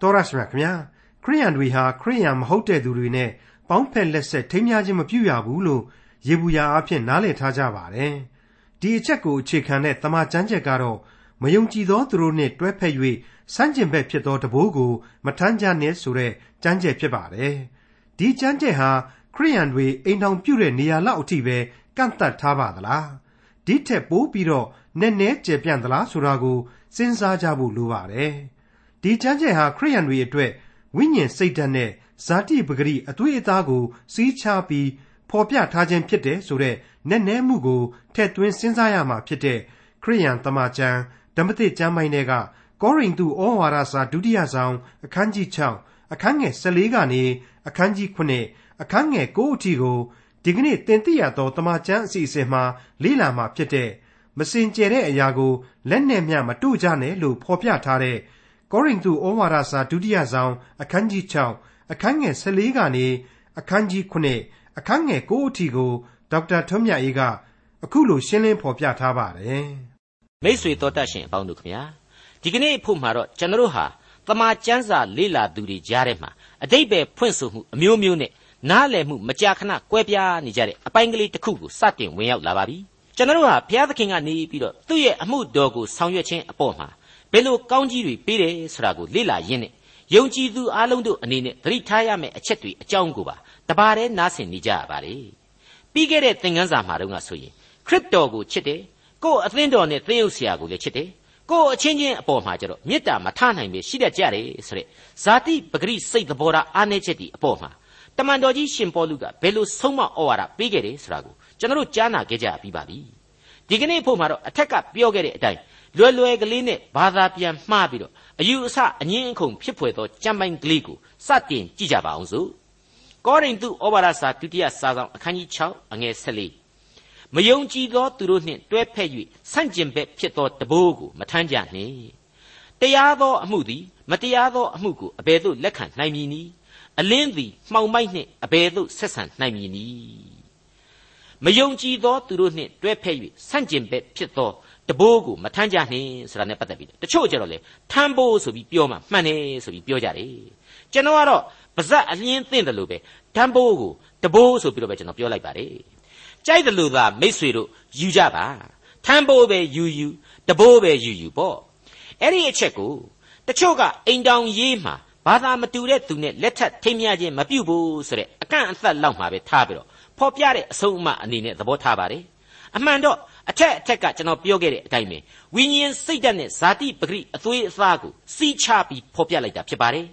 တော်ရရှိမြခင်ဗျာခရိယန်တွေဟာခရိယန်မဟုတ်တဲ့သူတွေနဲ့ပေါင်းဖက်လက်ဆက်ထိမ်းများခြင်းမပြုရဘူးလို့ယေဘူးယာအဖြစ်နားလည်ထားကြပါတယ်ဒီအချက်ကိုအခြေခံတဲ့တမန်ကျမ်းချက်ကတော့မယုံကြည်သောသူတို့နှင့်တွဲဖက်၍စန့်ကျင်ဘက်ဖြစ်သောတဘိုးကိုမထမ်းကြနဲ့ဆိုတဲ့ကျမ်းချက်ဖြစ်ပါတယ်ဒီကျမ်းချက်ဟာခရိယန်တွေအိမ်ထောင်ပြုတဲ့နေရာလောက်အထိပဲကန့်သတ်ထားပါသလားဒီထက်ပိုပြီးတော့နည်းနည်းကျေပြန့်သလားဆိုတာကိုစဉ်းစားကြဖို့လိုပါတယ် ဒီကျမ်းချက်ဟာခရိယန်တွေအတွက်ဝိညာဉ်စိတ်ဓာတ်နဲ့ဇာတိပဂရိအသွေးအသားကိုစီးခြားပြီးဖော်ပြထားခြင်းဖြစ်တယ်ဆိုတဲ့နည်းနည်းမှုကိုထည့်သွင်းစဉ်းစားရမှာဖြစ်တဲ့ခရိယန်တမန်ကျမ်းဓမ္မသစ်ကျမ်းပိုင်းတွေကကောရိန္သုဩဝါဒစာဒုတိယဆောင်အခန်းကြီး6အခန်းငယ်14ကနေအခန်းကြီး9အခန်းငယ်9အထိကိုဒီကနေ့သင်သိရသောတမန်ကျမ်းအစီအစဉ်မှာလေ့လာမှာဖြစ်တဲ့မစင်ကြယ်တဲ့အရာကိုလက်နဲ့မျှမတို့ကြနဲ့လို့ဖော်ပြထားတဲ့ ကောရိန္သုဩဝါဒစာဒုတိယဆောင်အခန်းကြီး6အခန်းငယ်14ကနေအခန်းကြီး9အခန်းငယ်9အထိကိုဒေါက်တာထွန်းမြတ်အေးကအခုလိုရှင်းလင်းဖော်ပြထားပါတယ်မိတ်ဆွေတော်တတ်ရှင်အပေါင်းတို့ခင်ဗျာဒီကနေ့ဖို့မှာတော့ကျွန်တော်တို့ဟာတမာကျမ်းစာလေ့လာသူတွေကြားထဲမှာအတိတ်ပဲဖွင့်ဆိုမှုအမျိုးမျိုးနဲ့နားလည်မှုမကြာခဏကွဲပြားနေကြတဲ့အပိုင်းကလေးတစ်ခုကိုစတင်ဝင်ရောက်လာပါပြီကျွန်တော်တို့ဟာဘုရားသခင်ကနေပြီးတော့သူ့ရဲ့အမှုတော်ကိုဆောင်ရွက်ခြင်းအပေါ်မှာ ဘယ်လိုကောင်းကြီးတွေပေးတယ်ဆိုတာကိုလေ့လာရင်းနဲ့ယုံကြည်သူအလုံးတို့အနေနဲ့သတိထားရမယ့်အချက်တွေအကြောင်းကိုပါတပါးတည်းနားဆင်နေကြရပါလေပြီးခဲ့တဲ့သင်ခန်းစာမှာတော့ကဆိုရင်ခရစ်တော်ကိုချစ်တယ်ကိုယ်အသင်းတော်နဲ့သင်းရုပ်ဆရာကိုလည်းချစ်တယ်ကိုယ်အချင်းချင်းအပေါ်မှာကျတော့မေတ္တာမထနိုင်ပဲရှိတတ်ကြတယ်ဆိုတဲ့ဇာတိပဂရိစိတ်သဘောထားအားနည်းချက်ဒီအပေါ်မှာတမန်တော်ကြီးရှင်ပေါလုကဘယ်လိုဆုံးမဩဝါဒပေးခဲ့တယ်ဆိုတာကိုကျွန်တော်တို့ကြားနာခဲ့ကြပြီးပါပြီဒီကနေ့ဖို့မှာတော့အထက်ကပြောခဲ့တဲ့အတိုင်း လွယ်လွယ်ကလေးနဲ့ဘာသာပြန်မှားပြီးတော့အယူအဆအငင်းအခုန်ဖြစ်ဖွယ်သောကြမ်းပိုင်းကလေးကိုစတင်ကြည့်ကြပါအောင်စို့ကောရိန္သုဩဝါဒစာဒုတိယစာဆောင်အခန်းကြီး6အငယ်14မယုံကြည်သောသူတို့နှင့်တွဲဖက်၍ဆန့်ကျင်ဘက်ဖြစ်သောတဘိုးကိုမထမ်းကြနှင့်တရားသောအမှုသည်မတရားသောအမှုကိုအဘယ်သို့လက်ခံနိုင်မည်နည်းအလင်းသည်မှောင်မိုက်နှင့်အဘယ်သို့ဆက်ဆံနိုင်မည်နည်းမယုံကြည်သောသူတို့နှင့်တွဲဖက်၍ဆန့်ကျင်ဘက်ဖြစ်သော တဘိုးကိုမထမ်းကြနှင့်ဆိုတာနဲ့ပတ်သက်ပြီးတချို့ကျတော့လေထမ်းဖို့ဆိုပြီးပြောမှမှန်တယ်ဆိုပြီးပြောကြတယ်ကျွန်တော်ကတော့ပါဇက်အလင်းသင့်တယ်လို့ပဲထမ်းဖို့ကိုတဘိုးဆိုပြီးတော့ပဲကျွန်တော်ပြောလိုက်ပါတယ်ကြိုက်တယ်လို့သာမိษွေတို့ယူကြပါထမ်းဖို့ပဲယူယူတဘိုးပဲယူယူပေါ့အဲ့ဒီအချက်ကိုတချို့ကအိမ်တောင်ရေးမှာဘာသာမတူတဲ့သူနဲ့လက်ထပ်ထိမ်းမြခြင်းမပြုတ်ဘူးဆိုတဲ့အကန့်အသတ်လောက်မှာပဲထားပြီးတော့ဖော်ပြတဲ့အဆုံးအမအနေနဲ့သဘောထားပါတယ်အမှန်တော့ အထက်အထက်ကကျွန်တော်ပြောခဲ့တဲ့အတိုင်းပဲဝိညာဉ်စိတ်ဓာတ်နဲ့ဇာတိပဂရိအသွေးအသားကိုစီးချပြီးဖော်ပြလိုက်တာဖြစ်ပါတယ်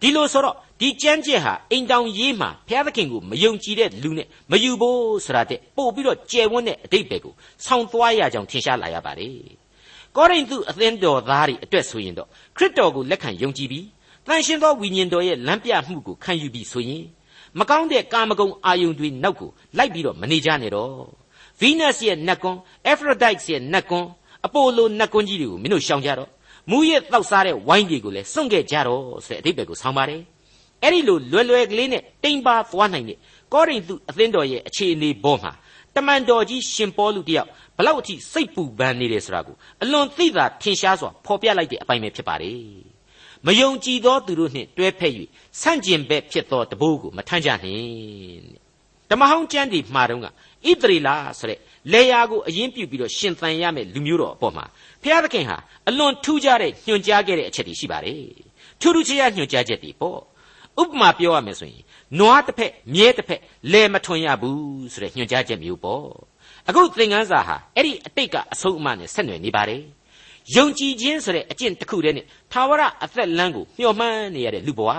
ဒီလိုဆိုတော့ဒီကြမ်းကျက်ဟာအိမ်တောင်ရေးမှာဘုရားသခင်ကိုမယုံကြည်တဲ့လူနဲ့မယူဖို့ဆိုတာတဲ့ပို့ပြီးတော့ကျယ်ဝန်းတဲ့အတိတ်ပဲကိုဆောင်းသွားရကြောင်းထင်ရှားလာရပါတယ်ကောရိန္သုအသင်းတော်သားတွေအတွက်ဆိုရင်တော့ခရစ်တော်ကိုလက်ခံယုံကြည်ပြီးတန်ရှင်သောဝိညာဉ်တော်ရဲ့လမ်းပြမှုကိုခံယူပြီးဆိုရင်မကောင်းတဲ့ကာမဂုဏ်အာယုန်တွေနောက်ကိုလိုက်ပြီးတော့မနေကြနဲ့တော့ ဗီးနပ်စ်ရဲ့နတ်ကွန်းအဖရိုဒိုက်စ်ရဲ့နတ်ကွန်းအပိုလိုနတ်ကွန်းကြီးတွေကိုမင်းတို့ရှောင်ကြတော့မူရဲ့တောက်စားတဲ့ဝိုင်းတွေကိုလည်းစွန့်ခဲ့ကြတော့ဆိုတဲ့အဓိပ္ပာယ်ကိုဆောင်းပါတယ်အဲ့ဒီလိုလွယ်လွယ်ကလေးနဲ့တိမ်ပါသွားနိုင်တဲ့ကောရိန္သုအသင်းတော်ရဲ့အခြေအနေပေါ်မှာတမန်တော်ကြီးရှင်ပေါလုတယောက်ဘလောက်အထိစိတ်ပူပန်နေတယ်ဆိုတာကိုအလွန်သိသာထင်ရှားစွာဖော်ပြလိုက်တဲ့အပိုင်းပဲဖြစ်ပါတယ်မယုံကြည်သောသူတို့နှင့်တွဲဖက်၍ဆန့်ကျင်ဘက်ဖြစ်သောတဘိုးကိုမထမ်းကြနှင့်ဓမ္မဟောင်းကျမ်းဒီမှာတော့က ဣသရေလဆိုတဲ့လေယာကိုအရင်ပြုပြီးတော့ရှင်သန်ရမယ်လူမျိုးတော်အပေါ်မှာဘုရားသခင်ဟာအလွန်ထူးခြားတဲ့ညွှန်ကြားခဲ့တဲ့အချက်တွေရှိပါတယ်ထူးထူးခြားခြားညွှန်ကြားချက်တွေပေါ့ဥပမာပြောရမယ်ဆိုရင်နွားတစ်ဖက်မြဲတစ်ဖက်လဲမထွန်ရဘူးဆိုတဲ့ညွှန်ကြားချက်မျိုးပေါ့အခုသင်ခန်းစာဟာအဲ့ဒီအတိတ်ကအဆုံးအမနဲ့ဆက်နွယ်နေပါတယ်ယုံကြည်ခြင်းဆိုတဲ့အကျင့်တစ်ခုတည်းနဲ့သာဝရအသက်လမ်းကိုမျှော်မှန်းနေရတဲ့လူဘဝ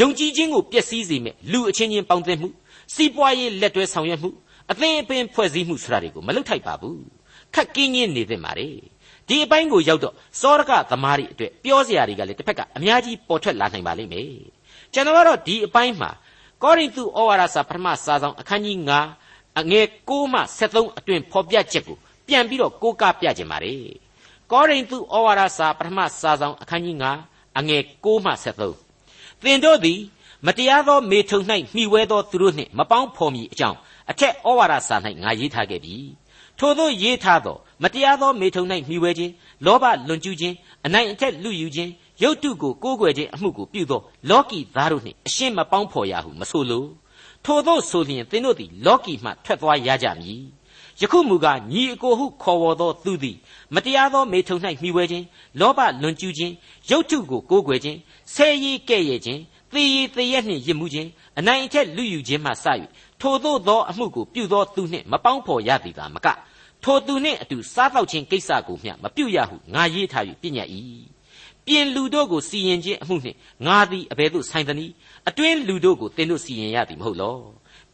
ယုံကြည်ခြင်းကိုပျက်စီးစေမဲ့လူအချင်းချင်းပေါင်းသင်းမှုစီးပွားရေးလက်တွဲဆောင်ရွက်မှု အသင်းအပင်ဖွဲ့စည်းမှုဆိုတာတွေကိုမလုပ်ထိုက်ပါဘူးခက်ကင်းချင်းနေသင့်ပါလေဒီအပိုင်းကိုရောက်တော့စောရကသမားတွေအတွက်ပြောစရာတွေကလည်းတစ်ဖက်ကအများကြီးပေါ်ထွက်လာနိုင်ပါလိမ့်မယ်ကျွန်တော်ကတော့ဒီအပိုင်းမှာကောရိန္သုဩဝါဒစာပထမစာဆောင်အခန်းကြီး9အငယ်6မှ73အတွင်ဖော်ပြချက်ကိုပြန်ပြီးတော့ကိုးကားပြခြင်းပါတယ်ကောရိန္သုဩဝါဒစာပထမစာဆောင်အခန်းကြီး9အငယ်6မှ73သင်တို့သည်မတရားသောမေထုံ၌မှီဝဲသောသူတို့နှင့်မပေါင်းဖော်မည်အကြောင်း အထက်ဩဝါဒစာ၌ငါရေးထားခဲ့ပြီထို့သောရေးထားသောမတရားသောမေထုံ၌မှီဝဲခြင်းလောဘလွန်ကျူးခြင်းအနိုင်အထက်လူယူခြင်းရုပ်တုကိုကိုးကွယ်ခြင်းအမှုကိုပြုသောလောကီသားတို့နှင့်အရှင်းမပေါင်းဖော်ရဟုမဆိုလိုထို့သောဆိုလျင်သင်တို့သည်လောကီမှထွက်သွားရကြမည်ယခုမူကားညီအကိုဟုခေါ်ဝေါ်သောသူသည်မတရားသောမေထုံ၌မှီဝဲခြင်းလောဘလွန်ကျူးခြင်းရုပ်ထုကိုကိုးကွယ်ခြင်းဆဲရီကဲ့ရဲ့ခြင်းသေရည်သေရက်နှင့်ရစ်မှုခြင်းအနိုင်အထက်လူယူခြင်းမှစ၍ ထိုသို့သောအမှုကိုပြုသောသူနှင့်မပေါင်းဖော်ရသည်သာမကထိုသူနှင့်အတူစားတော့ခြင်းကိစ္စကိုမျှမပြုရဟုငါရေးထား၍ပြညတ်၏ပြင်လူတို့ကိုစီရင်ခြင်းအမှုနှင့်ငါသည်အဘယ်သို့ဆိုင်သနည်းအတွင်းလူတို့ကိုသင်တို့စီရင်ရသည်မဟုတ်လော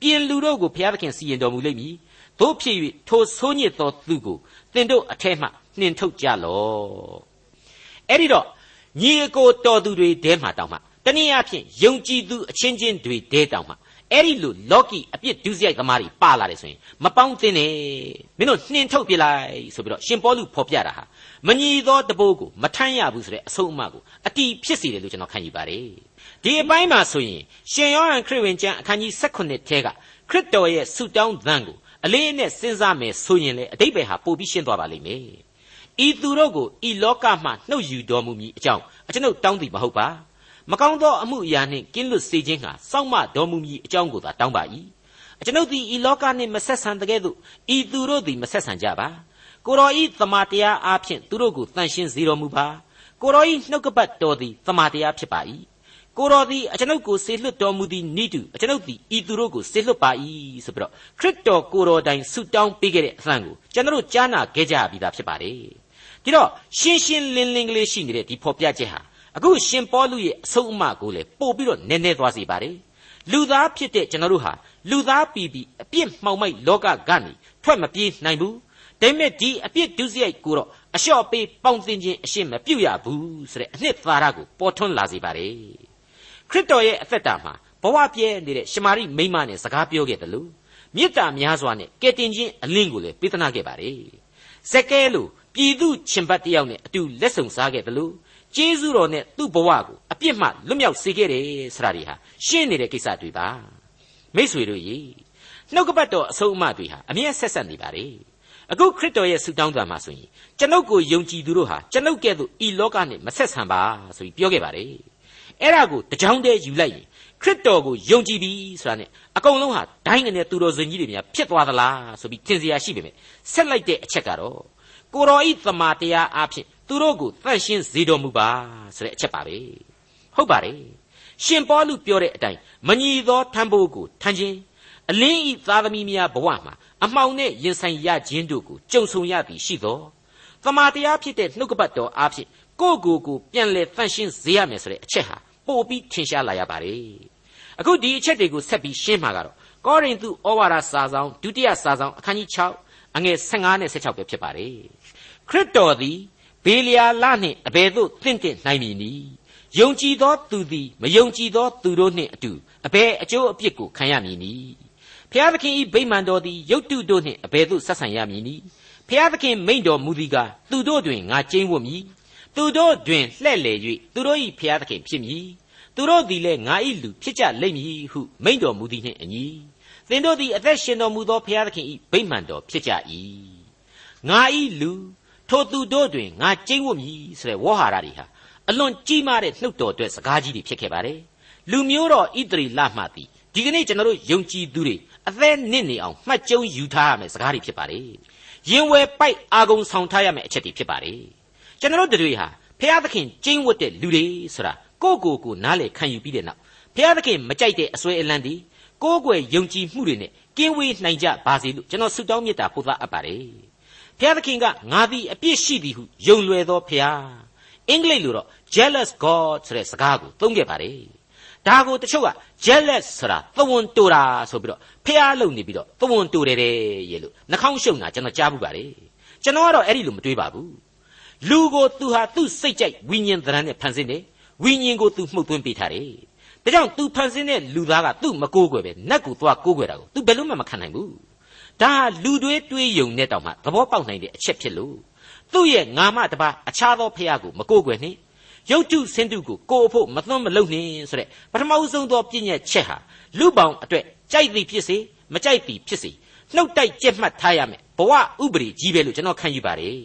ပြင်လူတို့ကိုဘုရားသခင်စီရင်တော်မူလိမ့်မည်တို့ဖြစ်၍ထိုဆိုးညစ်သောသူကိုသင်တို့အထက်မှနှင်ထုတ်ကြလော့အဲ့ဒီတော့ညီအကိုတော်သူတွေတဲမှာတောင်းမှတနည်းအားဖြင့်ယုံကြည်သူအချင်းချင်းတွေတဲတောင်းမှ အဲ့ဒီလိုလော်ကီအပြစ်ဒုစရိုက်သမားတွေပါလာတယ်ဆိုရင်မပေါင်းသင်းနဲ့မင်းတို့နှင်ထုတ်ပြလိုက်ဆိုပြီးတော့ရှင်ပေါလုဖော်ပြတာဟာမညီသောတပိုးကိုမထမ်းရဘူးဆိုတဲ့အဆုံးအမကိုအတီးဖြစ်စေတယ်လို့ကျွန်တော်ခံယူပါတယ်ဒီအပိုင်းမှာဆိုရင်ရှင်ယောဟန်ခရစ်ဝင်ကျမ်းအခန်းကြီး16ထဲကခရစ်တော်ရဲ့ဆုတောင်းသံကိုအလေးအနက်စဉ်းစားမယ်ဆိုရင်လေအတိတ်ပဲဟာပို့ပြီးရှင်းသွားပါလိမ့်မယ်ဤသူတို့ကိုဤလောကမှနှုတ်ယူတော်မူမည်အကြောင်းအကျွန်ုပ်တောင်းသည်မဟုတ်ပါ မကောင်းသောအမှုအရာနှင့်ကင်းလွတ်စေခြင်းဟာစောင့်မတော်မူမည်အကြောင်းကိုသာတောင်းပါ၏အကျွန်ုပ်သည်ဤလောကနှင့်မဆက်ဆံတကဲ့သို့ဤသူတို့သည်မဆက်ဆံကြပါကိုတော်ဤသမာတရားအားဖြင့်သူတို့ကိုတန်ရှင်းစေတော်မူပါကိုတော်ဤနှုတ်ကပတ်တော်သည်သမာတရားဖြစ်ပါ၏ကိုတော်သည်အကျွန်ုပ်ကိုစေလွှတ်တော်မူသည်နိတုအကျွန်ုပ်သည်ဤသူတို့ကိုစေလွှတ်ပါ၏ဆိုပြီးတော့ခရစ်တော်ကိုတော်တိုင်ဆုတောင်းပေးခဲ့တဲ့အသံကိုကျွန်တော်ကြားနာခဲ့ကြပြီးသားဖြစ်ပါတယ်ဒီတော့ရှင်းရှင်းလင်းလင်းကလေးရှိနေတဲ့ဒီဖော်ပြချက်ဟာ အခုရှင်ပေါလုရဲ့အဆုံးအမကိုလည်းပို့ပြီးတော့နည်းနည်းသွားစေပါတယ်လူသားဖြစ်တဲ့ကျွန်တော်တို့ဟာလူသားပီပီအပြစ်မှောင်မိုက်လောကကနေထွက်မပြေးနိုင်ဘူးဒါပေမဲ့ဒီအပြစ်ဒုစရိုက်ကိုတော့အလျှော့ပေးပေါင်းသင်ခြင်းအရှင်းမပြုတ်ရဘူးဆိုတဲ့အနှစ်သာရကိုပေါ်ထွန်းလာစေပါတယ်ခရစ်တော်ရဲ့အသက်တာမှာဘဝပြည့်နေတဲ့ရှမာရိမိမနဲ့စကားပြောခဲ့တယ်လို့မေတ္တာများစွာနဲ့ကယ်တင်ခြင်းအလင်းကိုလည်းပေးသနာခဲ့ပါတယ်ဇက်ကဲလိုပြည်သူရှင်ဘတ်တယောက်နဲ့အတူလက်ဆောင်စားခဲ့တယ်လို့ ကျေးဇူးတော်နဲ့သူ့ဘဝကိုအပြစ်မှလွတ်မြောက်စေခဲ့တယ်ဆိုတာတွေဟာရှင်းနေတဲ့ကိစ္စတွေပါမိษွေတို့ရေနှုတ်ကပတ်တော်အဆုံးအမတွေဟာအမြဲဆက်ဆက်နေပါလေအခုခရစ်တော်ရဲ့ဆုတောင်းတာမှာဆိုရင်ကျွန်ုပ်ကိုယုံကြည်သူတို့ဟာကျွန်ုပ်ကဲ့သို့ဤလောကနဲ့မဆက်ဆံပါဆိုပြီးပြောခဲ့ပါတယ်အဲ့ဒါကိုတကြောင်တည်းယူလိုက်ရင်ခရစ်တော်ကိုယုံကြည်ပြီဆိုတာနဲ့အကုန်လုံးဟာဒိုင်းကနေသူတော်စင်ကြီးတွေများဖြစ်သွားသလားဆိုပြီးထင်စရာရှိပေမဲ့ဆက်လိုက်တဲ့အချက်ကတော့ကိုတော်ဤသမာတရားအဖြစ် သူတို့ကိုတန့်ရှင်းစေတော်မူပါဆိုတဲ့အချက်ပါပဲဟုတ်ပါတယ်ရှင်ပေါလုပြောတဲ့အတိုင်းမညီသောထံပိုးကိုထမ်းခြင်းအလင်းဤသားသမီးများဘဝမှာအမှောင်နဲ့ရင်ဆိုင်ရခြင်းတို့ကိုကြုံဆုံရသည်ရှိသောသမာတရားဖြစ်တဲ့နှုတ်ကပတ်တော်အားဖြင့်ကိုယ့်ကိုယ်ကိုပြန်လဲတန့်ရှင်းစေရမယ်ဆိုတဲ့အချက်ဟာပို့ပြီးထင်ရှားလာရပါတယ်အခုဒီအချက်တွေကိုဆက်ပြီးရှင်းမှာကတော့ကောရိန္သုဩဝါဒစာဆောင်ဒုတိယစာဆောင်အခန်းကြီး6အငယ်15နဲ့16ပဲဖြစ်ပါတယ်ခရစ်တော်သည် ဘေလျာလနှင့်အဘယ်သို့သင့်တင့်နိုင်မည်နည်းယုံကြည်သောသူသည်မယုံကြည်သောသူတို့နှင့်အတူအဘယ်အကျိုးအပြစ်ကိုခံရမည်နည်းဖျားသခင်ဤဗိမာန်တော်သည်ရုတ်တုတို့နှင့်အဘယ်သို့ဆက်ဆံရမည်နည်းဖျားသခင်မိန့်တော်မူသည်ကားသူတို့တွင်ငါကျင်းဝတ်မည်သူတို့တွင်လှဲ့လေ၍သူတို့၏ဖျားသခင်ဖြစ်မည်သူတို့သည်လည်းငါ၏လူဖြစ်ကြလိမ့်မည်ဟုမိန့်တော်မူသည်နှင့်အညီသင်တို့သည်အသက်ရှင်တော်မူသောဖျားသခင်၏ဗိမာန်တော်ဖြစ်ကြ၏ငါ၏လူ ထိုသူတို့တွင်ငါကျိန်းဝတ်မည်ဆိုတဲ့ဝေါ်ဟာရတွေဟာအလွန်ကြီးမားတဲ့နှုတ်တော်အတွက်စကားကြီးတွေဖြစ်ခဲ့ပါတယ်လူမျိုးတော်ဣတရီလမှသည်ဒီကနေ့ကျွန်တော်တို့ယုံကြည်သူတွေအသက်နစ်နေအောင်မှတ်ကျုံယူထားရမယ်စကားတွေဖြစ်ပါတယ်ရင်ဝယ်ပိုက်အာဂုံဆောင်ထားရမယ်အချက်တွေဖြစ်ပါတယ်ကျွန်တော်တို့တွေဟာဖျားသခင်ကျိန်းဝတ်တဲ့လူတွေဆိုတာကိုကိုကိုနားလေခံယူပြီးတဲ့နောက်ဖျားသခင်မကြိုက်တဲ့အစွဲအလန်းဒီကိုးကွယ်ယုံကြည်မှုတွေနဲ့ကင်းဝေးနိုင်ကြပါစေလို့ကျွန်တော်ဆုတောင်းမေတ္တာပို့သအပ်ပါတယ် ဘုရားသခင်ကငါသည်အပြစ်ရှိသည်ဟုယုံလွယ်သောဘုရားအင်္ဂလိပ်လိုတော့ jealous god ဆိုတဲ့စကားကိုသုံးခဲ့ပါတယ်ဒါကိုတချို့က jealous ဆိုတာသဝန်တူတာဆိုပြီးတော့ဖះလုံနေပြီးတော့သဝန်တူတယ်တဲ့ရေလို့နှာခေါင်းရှုံတာကျွန်တော်ကြားဘူးပါတယ်ကျွန်တော်ကတော့အဲ့ဒီလိုမတွေးပါဘူးလူကိုသူဟာသူ့စိတ်ကြိုက်ဝိညာဉ်သဏ္ဍာန်နဲ့ဖန်ဆင်းတယ်ဝိညာဉ်ကိုသူမှုတ်သွင်းပေးထားတယ်ဒါကြောင့်သူဖန်ဆင်းတဲ့လူသားကသူ့မကိုးကွယ်ပဲနတ်ကိုသွားကိုးကွယ်တာကိုသူဘယ်လို့မှမခံနိုင်ဘူး ဒါလူတွေးတွေးယုံနဲ့တောင်မှသဘောပေါက်နိုင်တဲ့အချက်ဖြစ်လို့သူ့ရဲ့ငါမတပါအခြားသောဖះကိုမကိုးကွယ်နှင့်ရုပ်တုဆင်းတုကိုကိုအဖို့မသွန်းမလုံနှင်းဆိုတဲ့ပထမဆုံးသောပြည့်ညက်ချက်ဟာလူပောင်အတွက်ကြိုက်သည်ဖြစ်စေမကြိုက်သည်ဖြစ်စေနှုတ်တိုက်ကြက်မှတ်ထားရမယ်ဘဝဥပဒေကြီးပဲလို့ကျွန်တော်ခံယူပါတယ်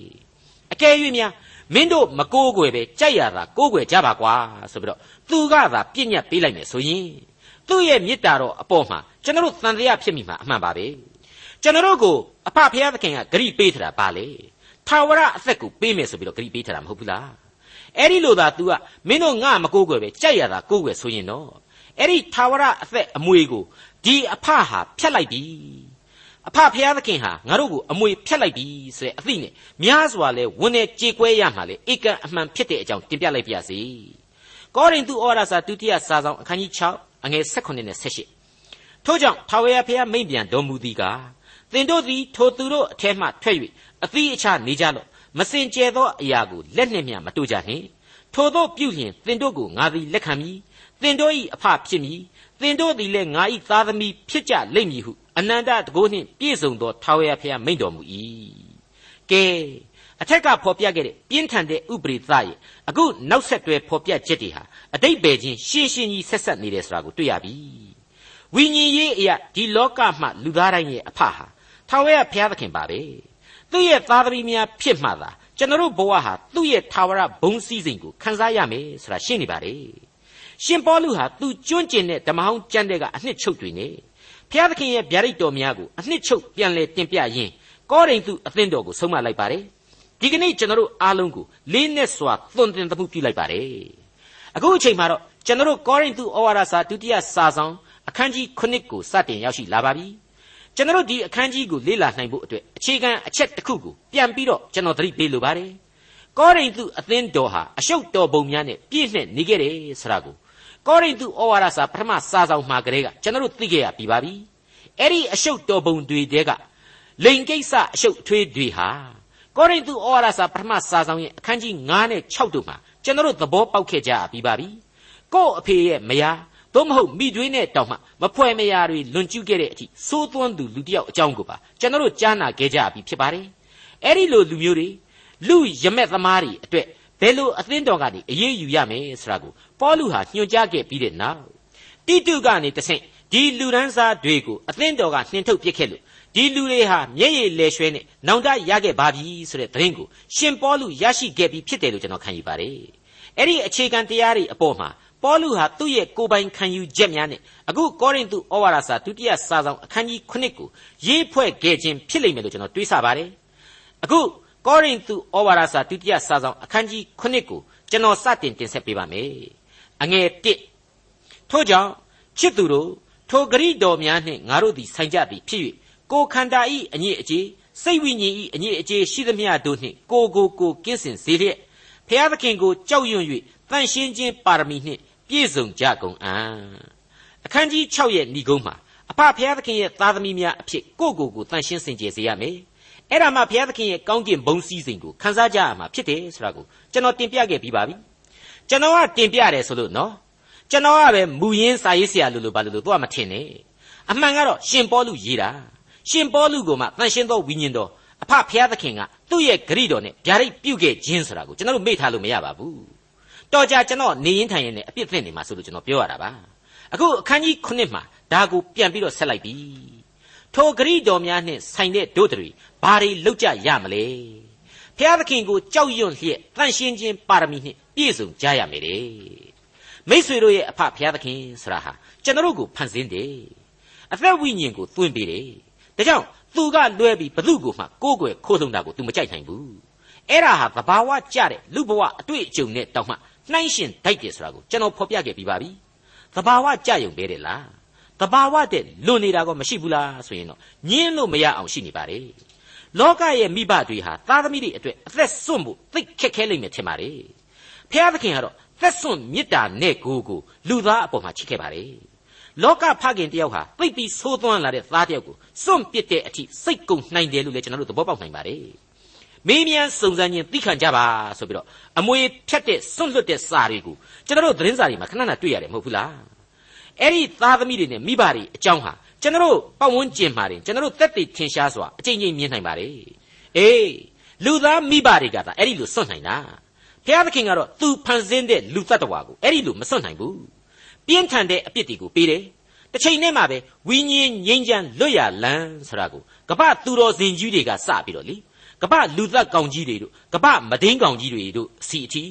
အကယ်၍များမင်းတို့မကိုးကွယ်ပဲကြိုက်ရတာကိုးကွယ်ကြပါကွာဆိုပြီးတော့သူကသာပြည့်ညတ်ပေးလိုက်မယ်ဆိုရင်သူ့ရဲ့မေတ္တာတော်အပေါ်မှာကျွန်တော်တို့တန်တရားဖြစ်မိမှာအမှန်ပါပဲ ကျွန်တော်တို့ကိုအဖဖခင်သခင်ကဂရိပေးထတာပါလေထာဝရအသက်ကိုပေးမယ်ဆိုပြီးတော့ဂရိပေးထတာမဟုတ်ဘူးလားအဲ့ဒီလိုသာ तू ကမင်းတို့ငါမကိုးကွယ်ပဲကြိုက်ရတာကိုးကွယ်ဆိုရင်တော့အဲ့ဒီထာဝရအသက်အမွေကိုဒီအဖဟာဖြတ်လိုက်ပြီအဖဖျားသခင်ဟာငါတို့ကိုအမွေဖြတ်လိုက်ပြီဆိုတဲ့အသိနဲ့များစွာလဲဝန်းနေကြေကွဲရမှာလေဧကန်အမှန်ဖြစ်တဲ့အကြောင်းတင်ပြလိုက်ပါရစေကောရိန္သုဩဝါဒစာဒုတိယစာဆောင်အခန်းကြီး6အငယ်16နဲ့18ထို့ကြောင့်ထာဝရဘုရားမိန့်ပြန်တော်မူသည်ကား သင်တို့သည်ထိုသူတို့အထက်မှထွက်၍အသီးအခြားနေကြလော့မစင်ကြဲသောအရာကိုလက်နှင့်မျှမတို့ကြနှင့်ထိုတို့ပြုလျင်သင်တို့ကိုငါသည်လက်ခံမည်သင်တို့၏အဖဖြစ်မည်သင်တို့သည်လည်းငါ၏သားသမီးဖြစ်ကြလိမ့်မည်ဟုအနန္တတကိုးနှင့်ပြည့်စုံသောထာဝရဘုရားမိန့်တော်မူ၏ကဲအထက်ကဖော်ပြခဲ့တဲ့ပြင်းထန်တဲ့ဥပရိသရဲ့အခုနောက်ဆက်တွဲဖော်ပြချက်တွေဟာအတိတ်ပဲချင်းရှင်းရှင်းကြီးဆက်ဆက်နေတယ်ဆိုတာကိုတွေ့ရပြီဝိညာဉ်ရေးအရာဒီလောကမှလူသားတိုင်းရဲ့အဖဟာ ထာဝရဘုရားသခင်ပါပဲသူ့ရဲ့သားသမီးများဖြစ်မှသာကျွန်တော်ဘဝဟာသူ့ရဲ့ထာဝရဘုံစည်းစိမ်ကိုခံစားရမယ်ဆိုတာရှင်းနေပါတယ်ရှင်ပေါလုဟာသူကျွန့်ကျင်တဲ့ဓမ္မဟောင်းကျမ်းတဲ့ကအနှစ်ချုပ်တွေနဲ့ဘုရားသခင်ရဲ့ဗျာဒိတ်တော်များကိုအနှစ်ချုပ်ပြန်လဲတင်ပြရင်းကောရိန္သုအသင်းတော်ကိုဆုံးမလိုက်ပါတယ်ဒီကနေ့ကျွန်တော်တို့အားလုံးကိုလေးနက်စွာသွန်သင်သမှုပြုလိုက်ပါတယ်အခုအချိန်မှာတော့ကျွန်တော်တို့ကောရိန္သုဩဝါဒစာဒုတိယစာဆောင်အခန်းကြီး9ကိုစတင်ရောက်ရှိလာပါပြီ ကျွန်တော်တို့ဒီအခန်းကြီးကိုလေ့လာနိုင်ဖို့အတွက်အခြေခံအချက်တစ်ခုကိုပြန်ပြီးတော့ကျွန်တော်သတိပေးလိုပါတယ်ကောရိန္သုအသင်းတော်ဟာအရှုပ်တော်ပုံများနဲ့ပြည့်နှက်နေခဲ့တယ်ဆိုတာကိုကောရိန္သုဩဝါဒစာပထမစာဆောင်မှာကလေးကကျွန်တော်တို့သိခဲ့ရပြီပါပြီအဲ့ဒီအရှုပ်တော်ပုံတွေတဲကလိန်ကိစ္စအရှုပ်ထွေးတွေဟာကောရိန္သုဩဝါဒစာပထမစာဆောင်ရဲ့အခန်းကြီး9နဲ့6တို့မှာကျွန်တော်တို့သဘောပေါက်ခဲ့ကြပြီပါပြီကို့အဖေရဲ့မယား သို့မဟုတ်မိသွေးနဲ့တောင်မှမဖွဲမယားတွေလွန်ကျူးခဲ့တဲ့အထိစိုးသွန်းသူလူတစ်ယောက်အကြောင်းကိုပါကျွန်တော်တို့ကြားနာခဲ့ကြပြီဖြစ်ပါတယ်အဲ့ဒီလိုလူမျိုးတွေလူရမက်သမားတွေအတွက်ဘယ်လိုအသင်းတော်ကနေအရေးယူရမယ်ဆိုတာကိုပေါလုဟာညွှန်ကြားခဲ့ပြီးတဲ့နောက်တိတုကနေတဆင့်ဒီလူဒန်းစားတွေကိုအသင်းတော်ကနှင်ထုတ်ပစ်ခဲ့လို့ဒီလူတွေဟာမျက်ရည်လဲရွှဲနဲ့နောင်တရခဲ့ပါပြီဆိုတဲ့သတင်းကိုရှင်ပေါလုရရှိခဲ့ပြီးဖြစ်တယ်လို့ကျွန်တော်ခံယူပါတယ်အဲ့ဒီအခြေခံတရားတွေအပေါ်မှာ ပေါလုဟာသူ့ရဲ့ကိုယ်ပိုင်ခံယူချက်များနဲ့အခုကောရိန္သုဩဝါဒစာဒုတိယစာဆောင်အခန်းကြီး9ကိုရေးဖွဲ့ခဲ့ခြင်းဖြစ်လိမ့်မယ်လို့ကျွန်တော်တွေးဆပါတယ်အခုကောရိန္သုဩဝါဒစာဒုတိယစာဆောင်အခန်းကြီး9ကိုကျွန်တော်စတင်တင်ဆက်ပေးပါမယ်အငယ်1ထို့ကြောင့်ချစ်သူတို့ထိုဂရိတော်များနှင့်ငါတို့သည်ဆိုင်ကြသည်ဖြစ်၍ကိုခန္ဓာဤအညစ်အကြေးစိတ်ဝိညာဉ်ဤအညစ်အကြေးရှိသမျှတို့နှင့်ကိုကိုကိုကင်းစင်စေလျက်ဖျားသခင်ကိုကြောက်ရွံ့၍ တန်ရှင်းခြင်းပါရမီနှင့်ပြည့်စုံကြကုန်အံ့အခန်းကြီး6ရဲ့ဏိဂုံးမှာအဖဖျားသခင်ရဲ့သားသမီးများအဖြစ်ကိုကိုကိုတန်ရှင်းစင်ကြယ်စေရမယ်အဲ့ဒါမှဘုရားသခင်ရဲ့ကောင်းကျင်ဘုံစည်းစိမ်ကိုခန်းစားကြရမှာဖြစ်တယ်ဆိုတာကိုကျွန်တော်တင်ပြခဲ့ပြီးပါပြီကျွန်တော်ကတင်ပြတယ်ဆိုလို့နော်ကျွန်တော်ကပဲမူရင်းစာရေးဆရာလို့လို့ဘာလို့လို့သူကမထင်နဲ့အမှန်ကတော့ရှင်ပေါလုရေးတာရှင်ပေါလုကမှတန်ရှင်းသောဝိညာဉ်တော်အဖဖျားသခင်ကသူ့ရဲ့ဂရိတော်နဲ့ဗျာဒိတ်ပြုတ်ခဲ့ခြင်းဆိုတာကိုကျွန်တော်တို့မေ့ထားလို့မရပါဘူး တော်ကြကျွန်တော်နေရင်ထိုင်ရင်လည်းအပြစ်သိနေမှာဆိုလို့ကျွန်တော်ပြောရတာပါအခုအခန်းကြီး9မှာဒါကိုပြန်ပြီးတော့ဆက်လိုက်ပြီထိုဂရိတော်များနှင့်ဆိုင်တဲ့တို့တွေဘာတွေလုပ်ကြရမလဲဖျားသခင်ကိုကြောက်ရွံ့လျက်တန်ရှင်းခြင်းပါရမီနှင့်ပြည့်စုံကြရမယ်တဲ့မိษွေတို့ရဲ့အဖဖျားသခင်ဆိုတာဟာကျွန်တော်တို့ကိုဖန်ဆင်းတယ်အသက်ဝိညာဉ်ကိုသွင်းပေးတယ်ဒါကြောင့်သူကလွဲပြီးဘသူ့ကိုမှကိုးကွယ်ခိုးဆုံးတာကို तू မကြိုက်နိုင်ဘူးအဲ့ဒါဟာသဘာဝကျတဲ့လူဘဝအတွေ့အကြုံနဲ့တောင်မှ နှိုင်းရှင်တိုက်တယ်ဆိုတာကိုကျွန်တော်ဖော်ပြခဲ့ပြီးပါပြီသဘာဝကြယုံပဲတယ်လားသဘာဝတဲ့လွန်နေတာကမရှိဘူးလားဆိုရင်တော့ညင်းလို့မရအောင်ရှိနေပါတယ်လောကရဲ့မိဘတွေဟာသားသမီးတွေအတွက်အသက်စွန့်ဖို့သိခက်ခဲလိမ့်မယ်ထင်ပါတယ်ဖျားသခင်ကတော့သက်စွန့်မေတ္တာနဲ့ကိုကိုလူသားအပေါ်မှာချစ်ခဲ့ပါတယ်လောကဖခင်တယောက်ဟာသိပြီးသိုးသွမ်းလာတဲ့သားတယောက်ကိုစွန့်ပစ်တဲ့အထိစိတ်ကုန်နိုင်တယ်လို့လည်းကျွန်တော်တို့သဘောပေါက်နိုင်ပါတယ် မေးမြန်းစုံစမ်းခြင်းသိခံကြပါဆိုပြီးတော့အမွေဖြတ်တဲ့စွန့်လွတ်တဲ့စာတွေကိုကျွန်တော်တို့သတင်းစာတွေမှာခဏခဏတွေ့ရတယ်မဟုတ်ဘူးလားအဲ့ဒီသားသမီးတွေနဲ့မိဘတွေအကြောင်းဟာကျွန်တော်တို့ပတ်ဝန်းကျင်မှာတင်ကျွန်တော်တို့တက်တည်ထင်ရှားစွာအကြိမ်ကြိမ်မြင်နိုင်ပါတယ်အေးလူသားမိဘတွေကသာအဲ့ဒီလိုစွန့်နိုင်တာဘုရားသခင်ကတော့သူဖန်ဆင်းတဲ့လူတ attva ကိုအဲ့ဒီလိုမစွန့်နိုင်ဘူးပြင်းထန်တဲ့အပြစ်တွေကိုပေးတယ်တစ်ချိန်နဲ့မှပဲဝိညာဉ်ငြိမ်းချမ်းလွတ်ရလန်းဆိုတာကိုကပ္ပသူတော်စင်ကြီးတွေကစပြီးတော့လေ ကပ္ပလူသက်ကောင်ကြီးတွေတို့ကပ္ပမဒင်းကောင်ကြီးတွေတို့စီအထိ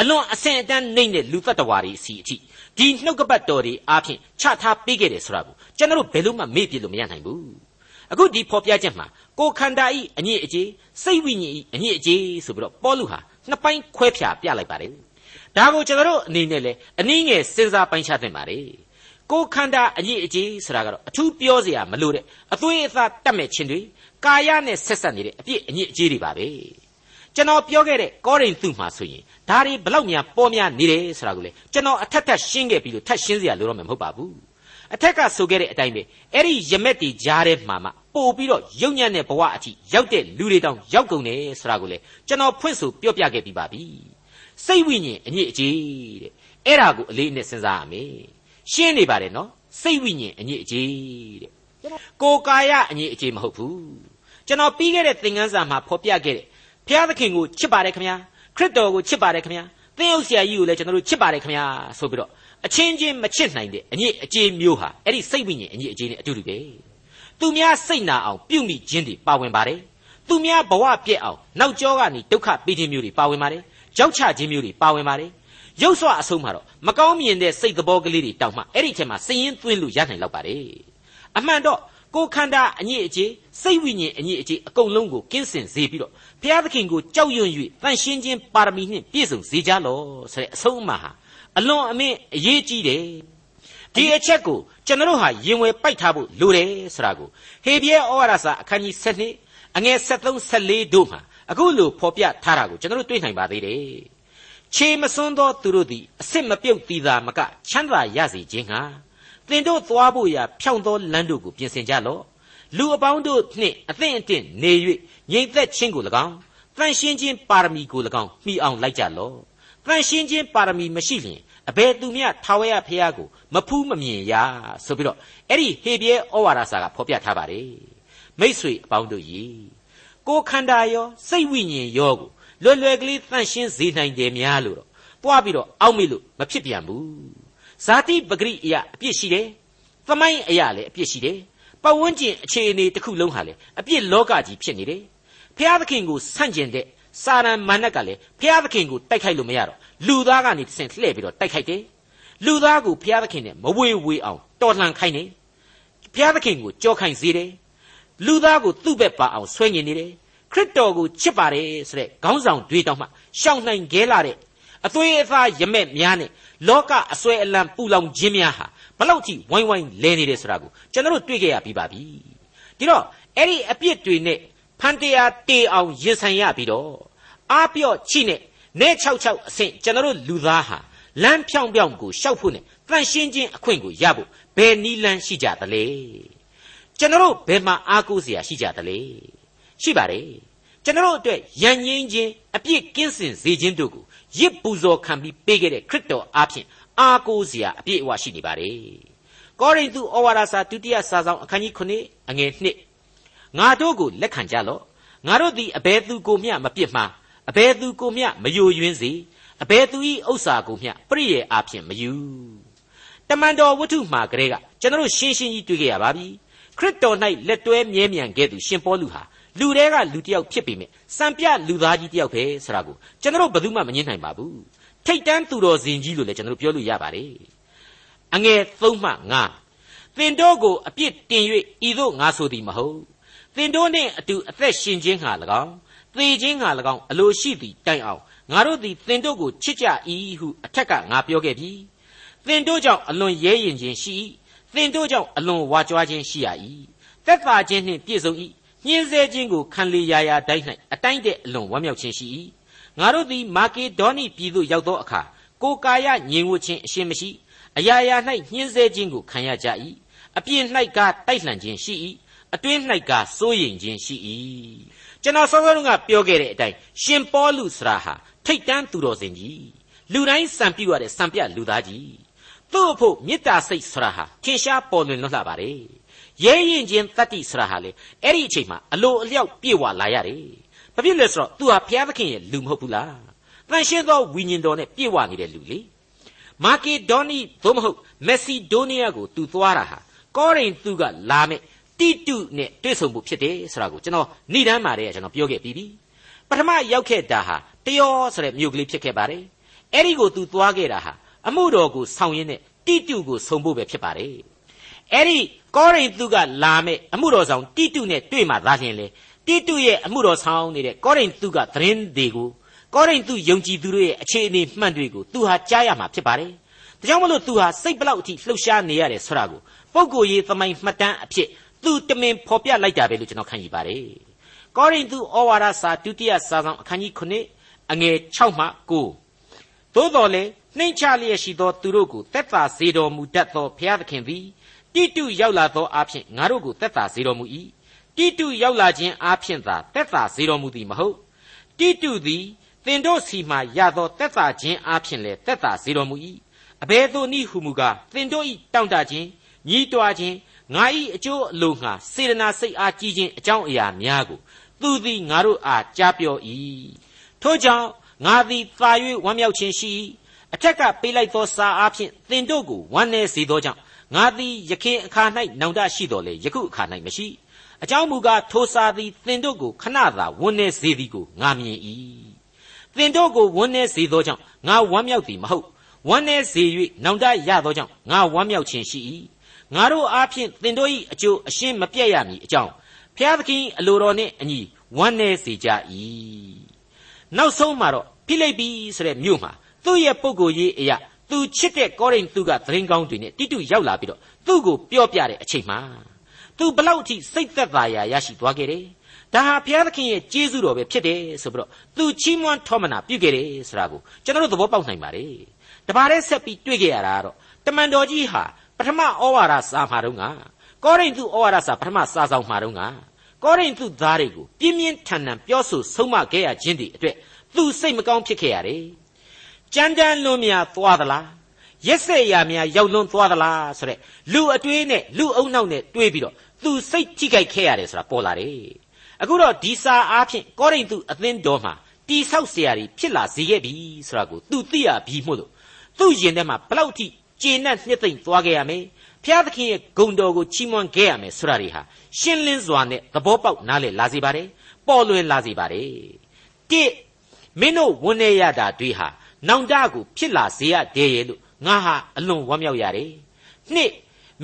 အလွန်အဆင့်အတန်းနှိမ့်တဲ့လူသက်တော်တွေစီအထိဒီနှုတ်ကပတ်တော်တွေအားဖြင့်ချထားပေးခဲ့တယ်ဆိုတာကိုကျွန်တော်တို့ဘယ်လို့မှမေ့ပြလို့မရနိုင်ဘူးအခုဒီဖော်ပြချက်မှာကိုခန္ဓာဤအညစ်အကြေးစိတ်ဝိညာဉ်ဤအညစ်အကြေးဆိုပြီးတော့ပေါလုဟာနှစ်ပိုင်းခွဲဖြာပြလိုက်ပါတယ်ဒါကိုကျွန်တော်တို့အနေနဲ့လည်းအနည်းငယ်စဉ်းစားပိုင်းခြားသင့်ပါတယ်ကိုခန္ဓာအညစ်အကြေးဆိုတာကတော့အထူးပြောစရာမလိုတဲ့အသွေးအသားတတ်မဲ့ခြင်းတွေ ကာယနဲ့ဆက်ဆက်နေတဲ့အပြစ်အညစ်အကြေးတွေပါပဲကျွန်တော်ပြောခဲ့တဲ့ကောရိန္သုမှာဆိုရင်ဒါတွေဘလောက်များပေါ်များနေတယ်ဆိုတာကိုလေကျွန်တော်အထက်ထပ်ရှင်းခဲ့ပြီးလို့ထပ်ရှင်းစရာလိုတော့မှာမဟုတ်ပါဘူးအထက်ကဆိုခဲ့တဲ့အတိုင်းပဲအဲ့ဒီရမက်တီကြားထဲမှာမှပို့ပြီးတော့ယုံညံ့တဲ့ဘဝအထိရောက်တဲ့လူတွေတောင်ရောက်ကုန်တယ်ဆိုတာကိုလေကျွန်တော်ဖွင့်ဆိုပြောပြခဲ့ပြီးပါပြီစိတ်ဝိညာဉ်အညစ်အကြေးတဲ့အဲ့ဒါကိုအလေးနဲ့စဉ်းစားရမယ်ရှင်းနေပါတယ်နော်စိတ်ဝိညာဉ်အညစ်အကြေးတဲ့ကိုယ်ကာယအညစ်အကြေးမဟုတ်ဘူး ကျွန်တော်ပြီးခဲ့တဲ့သင်ခန်းစာမှာဖော်ပြခဲ့တဲ့ဘုရားသခင်ကိုချစ်ပါတယ်ခင်ဗျာခရစ်တော်ကိုချစ်ပါတယ်ခင်ဗျာသင်ရောက်ဆရာကြီးကိုလည်းကျွန်တော်တို့ချစ်ပါတယ်ခင်ဗျာဆိုပြီးတော့အချင်းချင်းမချစ်နိုင်တဲ့အညစ်အကြေးမျိုးဟာအဲ့ဒီစိတ်ဝိညာဉ်အညစ်အကြေးနဲ့အတူတူပဲသူများစိတ်နာအောင်ပြုမိခြင်းတွေပါဝင်ပါတယ်သူများဘဝပြည့်အောင်နောက်ကျောကနေဒုက္ခပေးခြင်းမျိုးတွေပါဝင်ပါတယ်ကြောက်ချခြင်းမျိုးတွေပါဝင်ပါတယ်ရုပ်စွာအဆုံးမှာတော့မကောင်းမြင်တဲ့စိတ်သဘောကလေးတွေတောင်မှအဲ့ဒီထဲမှာစည်ရင်သွင်းလို့ရနိုင်လောက်ပါတယ်အမှန်တော့ကိုခန္ဓာအညစ်အကြေး စိတ်ဝိညာဉ်အညစ်အကြေးအကုန်လုံးကိုကင်းစင်စေပြီးတော့ဘုရားသခင်ကိုကြောက်ရွံ့၍တန်ရှင်းခြင်းပါရမီနှင့်ပြည့်စုံစေကြလောဆိုတဲ့အဆုံးအမဟာအလွန်အမင်းအရေးကြီးတယ်ဒီအချက်ကိုကျွန်တော်ဟာရင်ဝယ်ပိုက်ထားဖို့လိုတယ်ဆိုတာကိုဟေဘရဲဩဝါဒစာအခန်းကြီး7အငယ်73 74တို့မှာအခုလိုဖော်ပြထားတာကိုကျွန်တော်တွေ့နိုင်ပါသေးတယ်ခြေမစွန်းသောသူတို့သည်အစစ်မပြုတ်တည်တာမကချမ်းသာရစေခြင်းဟာသင်တို့သွားဖို့ရာဖြောင့်သောလမ်းတို့ကိုပြင်ဆင်ကြလော့ လူအပေါင်းတို့နှင့်အသင့်အတင့်နေ၍ငြိမ်သက်ခြင်းကို၎င်းတန်ရှင်းခြင်းပါရမီကို၎င်းမှီအောင်လိုက်ကြလော့တန်ရှင်းခြင်းပါရမီမရှိလျင်အဘယ်သူမျှထာဝရဘုရားကိုမဖူးမမြင်ရဆိုပြီးတော့အဲ့ဒီဟေပြဲဩဝါဒစာကဖော်ပြထားပါတယ်မိษွေအပေါင်းတို့ဤကိုခန္ဓာရောစိတ်ဝိညာဉ်ရောကိုလွယ်လွယ်ကလေးတန့်ရှင်းစေနိုင်တယ်များလို့တော့တွားပြီးတော့အောက်မေ့လို့မဖြစ်ပြန်ဘူးဇာတိပဂရိအရာအပြစ်ရှိတယ်သမိုင်းအရာလည်းအပြစ်ရှိတယ် ပတ်ဝန်းကျင်အခြေအနေတစ်ခုလုံးဟာလည်းအပြစ်လောကကြီးဖြစ်နေတယ်ဖျားသခင်ကိုဆန့်ကျင်တဲ့စာရန်မဏတ်ကလည်းဖျားသခင်ကိုတိုက်ခိုက်လို့မရတော့လူသားကနေတစ်ဆင့်လှည့်ပြီးတော့တိုက်ခိုက်တယ်လူသားကိုဖျားသခင်နဲ့မဝေဝေအောင်တော်လှန်ခိုင်းတယ်ဖျားသခင်ကိုကြောခိုင်းစေတယ်လူသားကိုသူ့ဘက်ပါအောင်ဆွဲငင်နေတယ်ခရစ်တော်ကိုချစ်ပါတယ်ဆိုတဲ့ခေါင်းဆောင်တွေတောင်မှရှောင်နိုင်ခဲလာတဲ့အသွေးအသားရမက်များနဲ့ လောကအစွဲအလံပူလောင်ခြင်းများဟာဘလောက်ထိဝိုင်းဝိုင်းလဲနေတယ်ဆိုတာကိုကျွန်တော်တို့တွေ့ကြရပြီးပါပြီဒီတော့အဲ့ဒီအပြစ်တွေနဲ့ဖန်တရားတေအောင်ရင်ဆိုင်ရပြီးတော့အားပြော့ချိနဲ့နဲ66အဆင့်ကျွန်တော်တို့လူသားဟာလမ်းဖြောင်းဖြောင်းကိုရှောက်ဖို့နဲ့တန်ရှင်းခြင်းအခွင့်ကိုရဖို့ဘယ်နီးလန်းရှိကြသလဲကျွန်တော်တို့ဘယ်မှာအားကိုးစရာရှိကြသလဲရှိပါတယ်ကျွန်တော်တို့အတွက်ယဉ်ငင်းခြင်းအပြစ်ကင်းစင်စေခြင်းတို့ကို ရစ်ပူဇော်ခံပြီးပေးခဲ့တဲ့ခရစ်တော်အားဖြင့်အားကိုးစရာအပြည့်အဝရှိနေပါတယ်ကောရိန္သုဩဝါဒစာဒုတိယစာဆောင်အခန်းကြီး9အငယ်1ငါတို့ကိုလက်ခံကြလော့ငါတို့သည်အဘယ်သူကိုမျှမပြစ်မှားအဘယ်သူကိုမျှမယိုယွင်းစေအဘယ်သူ၏ဥစ္စာကိုမျှပရိယေအားဖြင့်မယူတမန်တော်ဝတ္ထုမှာကလေးကကျွန်တော်ရှင်းရှင်းကြီးတွေ့ကြရပါပြီခရစ်တော်၌လက်တွဲမြဲမြံခဲ့သူရှင်ပေါလုဟာ လူတွေကလူတယောက်ဖြစ်ပေမဲ့စံပြလူသားကြီးတယောက်ပဲဆိုတာကိုကျွန်တော်ဘယ်သူမှမငြင်းနိုင်ပါဘူးထိတ်တန်းသူတော်စင်ကြီးလို့လည်းကျွန်တော်ပြောလို့ရပါတယ်အငယ်3မှ5သင်တို့ကိုအပြစ်တင်၍ဤသို့ငါဆိုသည်မဟုတ်သင်တို့နှင့်အတူအသက်ရှင်ခြင်းဟာ၎င်းသေခြင်းဟာ၎င်းအလိုရှိသည်တိုင်အောင်ငါတို့သည်သင်တို့ကိုချစ်ကြ၏ဟုအထက်ကငါပြောခဲ့ပြီသင်တို့ကြောင့်အလွန်ရဲရင်ခြင်းရှိ၏သင်တို့ကြောင့်အလွန်ဝါကြွားခြင်းရှိရ၏သက်သာခြင်းနှင့်ပြည့်စုံ၏ ညှင်းဆဲခြင်းကိုခံလေရာရာတိုင်း၌အတိုင်းတဲ့အလွန်ဝမ်းမြောက်ခြင်းရှိ၏ငါတို့သည်မာကေဒေါနိပြည်သို့ရောက်သောအခါကိုကာယငြိမ်ဝှခြင်းအရှင်းမရှိအရာရာ၌ညှင်းဆဲခြင်းကိုခံရကြ၏အပြင်း၌ကတိုက်လှန်ခြင်းရှိ၏အတွင်း၌ကစိုးရိမ်ခြင်းရှိ၏ကျွန်တော်စောစောကပြောခဲ့တဲ့အတိုင်းရှင်ပေါလုစရာဟာထိတ်တန်းသူတော်စင်ကြီးလူတိုင်းစံပြရတဲ့စံပြလူသားကြီးသူ့အဖို့မေတ္တာစိတ်ဆိုတာဟာထင်ရှားပေါ်လွင်လွတ်လှပါတယ် ရဲရင်ချင်းတတ္တိဆိုတာဟာလေအဲ့ဒီအချိန်မှာအလိုအလျောက်ပြည့်ဝလာရတယ်ဘာဖြစ်လဲဆိုတော့ तू ဟာဘုရားသခင်ရဲ့လူမဟုတ်ဘူးလားတန်ရှင်းသောဝိညာဉ်တော်နဲ့ပြည့်ဝနေတဲ့လူလေမာကေဒေါနီသို့မဟုတ်မက်ဆီဒိုးနီးယားကို तू သွားတာဟာကောရိန္သုကလာမဲ့တိတုနဲ့တွေ့ဆုံမှုဖြစ်တယ်ဆိုတာကိုကျွန်တော်ဏိဒန်းမာတဲ့ကျွန်တော်ပြောခဲ့ပြီးပြီပထမရောက်ခဲ့တာဟာတယောဆိုတဲ့မြို့ကလေးဖြစ်ခဲ့ပါတယ်အဲ့ဒီကိုသူသွားခဲ့တာဟာအမှုတော်ကိုဆောင်ရင်းနဲ့တိတုကိုဆုံဖို့ပဲဖြစ်ပါတယ်အဲ့ဒီ ကောရိန္သုကလာမဲ့အမှုတော်ဆောင်တိတုနဲ့တွေ့မှသာလျှင်လေတိတုရဲ့အမှုတော်ဆောင်နေတဲ့ကောရိန္သုကသတင်းတွေကိုကောရိန္သုယုံကြည်သူတို့ရဲ့အခြေအနေမှန်တွေကိုသူဟာကြားရမှာဖြစ်ပါတယ်ဒါကြောင့်မလို့သူဟာစိတ်ဘလောက်အထိလှုပ်ရှားနေရတယ်ဆိုတာကိုပုဂ္ဂိုလ်ရေးသမိုင်းမှတ်တမ်းအဖြစ်သူတမင်ဖော်ပြလိုက်တာပဲလို့ကျွန်တော်ခံယူပါတယ်ကောရိန္သုဩဝါဒစာဒုတိယစာဆောင်အခန်းကြီး9အငယ်6မှ9သို့တော်လည်းနှိမ့်ချလျက်ရှိသောသူတို့ကိုတက်တာစေတော်မူတတ်သောဘုရားသခင်သည် တိတုရောက်လာသောအဖြစ်ငါတို့ကိုတက်တာစေတော်မူ၏တိတုရောက်လာခြင်းအဖြစ်သာတက်တာစေတော်မူသည်မဟုတ်တိတုသည်သင်တို့စီမှရသောတက်တာခြင်းအဖြစ်လည်းတက်တာစေတော်မူ၏အဘယ်သို့နည်းဟုမူကားသင်တို့၏တောင့်တခြင်းညီးတွားခြင်းငါ၏အကျိုးအလိုငှာစေတနာစိတ်အားကြီးခြင်းအကြောင်းအရာများကိုသူသည်ငါတို့အားကြားပြော၏ထို့ကြောင့်ငါသည်သာ၍ဝမ်းမြောက်ခြင်းရှိ၏အထက်ကပေးလိုက်သောစာအားဖြင့်သင်တို့ကိုဝမ်းနည်းစေသောကြောင့် ငါသည်ယခင်အခါ၌နောင်တရှိတော်လေယခုအခါ၌မရှိအကြောင်းမူကားထိုစာသည်သင်တို့ကိုခဏသာဝန်းနေစေသည်ကိုငါမြင်၏သင်တို့ကိုဝန်းနေစေသောကြောင့်ငါဝမ်းမြောက်သည်မဟုတ်ဝမ်းနေစေ၍နောင်တရသောကြောင့်ငါဝမ်းမြောက်ခြင်းရှိ၏ငါတို့အားဖြင့်သင်တို့၏အကျိုးအရှင်းမပြတ်ရမည်အကြောင်းဖျားသခင်အလိုတော်နှင့်အညီဝမ်းနေစေကြ၏နောက်ဆုံးမှာတော့ဖိလိပ္ပိဆိုတဲ့မြို့မှာသူ့ရဲ့ပုဂ္ဂိုလ်ရေးအရာ သူချစ်တဲ့ကောရိန္သုကသတင်းကောင်းတွေနဲ့တိတုရောက်လာပြီးတော့သူ့ကိုပြောပြတဲ့အချိန်မှာသူဘလောက်အထိစိတ်သက်သာရာရရှိသွားခဲ့တယ်ဒါဟာဘုရားသခင်ရဲ့ကျေးဇူးတော်ပဲဖြစ်တယ်ဆိုပြီးတော့သူချီးမွမ်းထောမနာပြုခဲ့တယ်ဆိုတာကိုကျွန်တော်တို့သဘောပေါက်နိုင်ပါတယ်တပါးတဲ့ဆက်ပြီးတွေ့ခဲ့ရတာကတော့တမန်တော်ကြီးဟာပထမဩဝါဒစာမှာတော့ကကောရိန္သုဩဝါဒစာပထမစာဆောင်မှာတော့ကကောရိန္သုသားတွေကိုပြင်းပြင်းထန်ထန်ပြောဆိုဆုံးမခဲ့ရခြင်းတွေအတွက်သူစိတ်မကောင်းဖြစ်ခဲ့ရတယ် ကြမ်းတမ်းလွန်များသွားသလားရက်ဆက်ရာများရောက်လွန်းသွားသလားဆိုတဲ့လူအတွေးနဲ့လူအုံနောက်နဲ့တွေးပြီးတော့သူစိတ်ထိခိုက်ခဲ့ရတယ်ဆိုတာပေါ်လာတယ်အခုတော့ဒီစာအားဖြင့်ကောရိန္သုအသင်းတော်မှာတိဆောက်เสียရီဖြစ်လာစေခဲ့ပြီဆိုတာကိုသူသိရပြီမို့လို့သူ့ရင်ထဲမှာဘလောက်ထိကျေနပ်နှစ်သိမ့်သွားခဲ့ရမယ်ဖျားသခင်ရဲ့ဂုဏ်တော်ကိုချီးမွမ်းခဲ့ရမယ်ဆိုတာတွေဟာရှင်းလင်းစွာနဲ့သဘောပေါက်နားလည်လာစေပါတယ်ပေါ်လွင်လာစေပါတယ်တိမင်းတို့ဝန်နေရတာတွေဟာ နောင်တကိုဖြစ်လာစေရတယ်ရဲ့လို့ငါဟာအလွန်ဝမ်းမြောက်ရတယ်နှစ်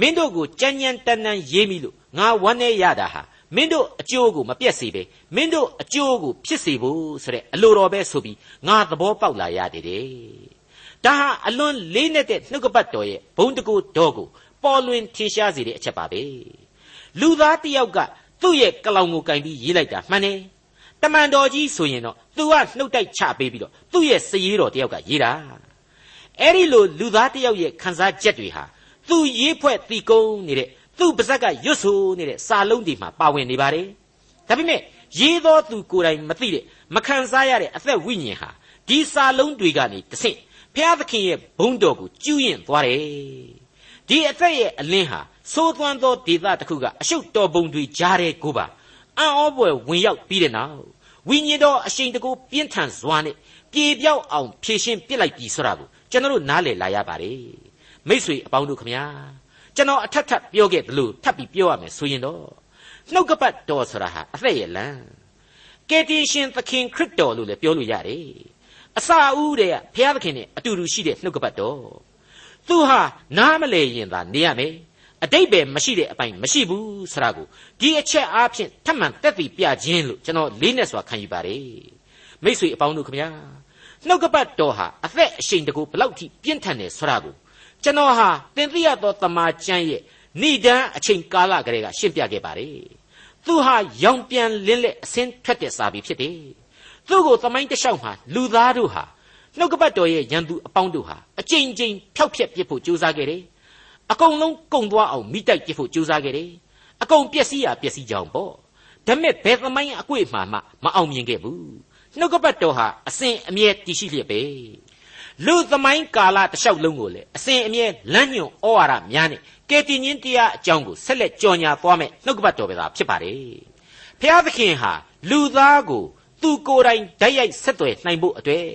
မင်းတို့ကိုကြမ်းကြမ်းတမ်းတမ်းရေးမိလို့ငါဝမ်းနေရတာဟာမင်းတို့အကျိုးကိုမပြတ်စေပဲမင်းတို့အကျိုးကိုဖြစ်စေဖို့ဆိုတဲ့အလိုတော်ပဲဆိုပြီးငါသဘောပေါက်လာရတယ်တဲ့ဒါဟာအလွန်လေးနက်တဲ့နှုတ်ကပတ်တော်ရဲ့ဘုံတကူတော်ကိုပေါ်လွင်ထင်ရှားစေတဲ့အချက်ပါပဲလူသားတစ်ယောက်ကသူ့ရဲ့ကလောင်ကိုကင်ပြီးရေးလိုက်တာမှန်တယ် တမန်တော်ကြီးဆိုရင်တော့သူကနှုတ်တိုက်ချပေးပြီးတော့သူ့ရဲ့စည်ရည်တော်တယောက်ကရေးတာအဲ့ဒီလိုလူသားတစ်ယောက်ရဲ့ခံစားချက်တွေဟာသူရေးဖွဲ့တီကုန်းနေတဲ့သူ့ပါဇက်ကရွတ်ဆိုနေတဲ့စာလုံးတွေမှာပါဝင်နေပါတယ်ဒါပေမဲ့ရေးသောသူကိုယ်တိုင်မသိတဲ့မခံစားရတဲ့အသက်ဝိညာဉ်ဟာဒီစာလုံးတွေကနေတဆင့်ဖျားသခင်ရဲ့ဘုန်းတော်ကိုကျူးယင်သွားတယ်ဒီအသက်ရဲ့အလင်းဟာသိုးသွမ်းသောဒေသတစ်ခုကအရှုပ်တော်ပုံတွေကြားတဲ့ကိုပါ အံ့ဩဖွယ်ဝင်ရောက်ပြီးတဲ့နောက်ဝိညာဉ်တော်အရှိန်တကူပြင်းထန်စွာနဲ့ပြေပြောက်အောင်ဖြည့်ရှင်းပစ်လိုက်ပြီဆိုတာကိုကျွန်တော်တို့နားလည်လာရပါတယ်မိษွေအပေါင်းတို့ခမညာကျွန်တော်အထက်ထပ်ပြောခဲ့တယ်လို့ထပ်ပြီးပြောရမယ်ဆိုရင်တော့နှုတ်ကပတ်တော်ဆိုတာဟာအသက်ရဲ့လမ်းကယ်တင်ရှင်သခင်ခရစ်တော်လို့လည်းပြောလို့ရတယ်အစာဦးတဲ့ဘုရားသခင်နဲ့အတူတူရှိတဲ့နှုတ်ကပတ်တော်သူဟာနားမလဲရင်သာနေရမယ် အတိတ်ပဲမရှိတဲ့အပိုင်းမရှိဘူးဆရာကိုဒီအချက်အားဖြင့်ထပ်မံတက်တည်ပြခြင်းလို့ကျွန်တော်လေးနဲ့စွာခံယူပါတယ်မိษွေအပေါင်းတို့ခမညာနှုတ်ကပတ်တော်ဟာအသက်အရှိန်တကူဘလောက်ထိပြင်းထန်တယ်ဆရာကိုကျွန်တော်ဟာသင်သိရသောတမန်ကျမ်းရဲ့ဏိဒန်းအချိန်ကာလကလေးကရှင်းပြခဲ့ပါတယ်သူဟာရောင်ပြန်လင်းလက်အစင်းထွက်တဲ့စာပေဖြစ်တယ်သူ့ကိုသမိုင်းတလျှောက်မှာလူသားတို့ဟာနှုတ်ကပတ်တော်ရဲ့ရန်သူအပေါင်းတို့ဟာအကြိမ်ကြိမ်ဖျောက်ဖျက်ပစ်ဖို့ကြိုးစားခဲ့တယ် အကုန်လုံးကုံသွားအောင်မိတိုက်ပစ်ဖို့ကြိုးစားခဲ့တယ်အကုန်ပျက်စီးရပျက်စီးကြအောင်ပေါ့ဒါမဲ့ဘယ်သမိုင်းအကွေ့မှမှမအောင်မြင်ခဲ့ဘူးနှုတ်ကပတ်တော်ဟာအစဉ်အမြဲတည်ရှိလျက်ပဲလူသမိုင်းကာလတလျှောက်လုံးကိုလေအစဉ်အမြဲလမ်းညွန်ဩဝါဒများနဲ့ကယ်တင်ရှင်တရားအကြောင်းကိုဆက်လက်ကြော်ညာသွားမယ်နှုတ်ကပတ်တော်ပဲသာဖြစ်ပါတယ်ဖျားသခင်ဟာလူသားကိုသူကိုယ်တိုင်ဓာတ်ရိုက်ဆက်သွယ်နိုင်ဖို့အတွက်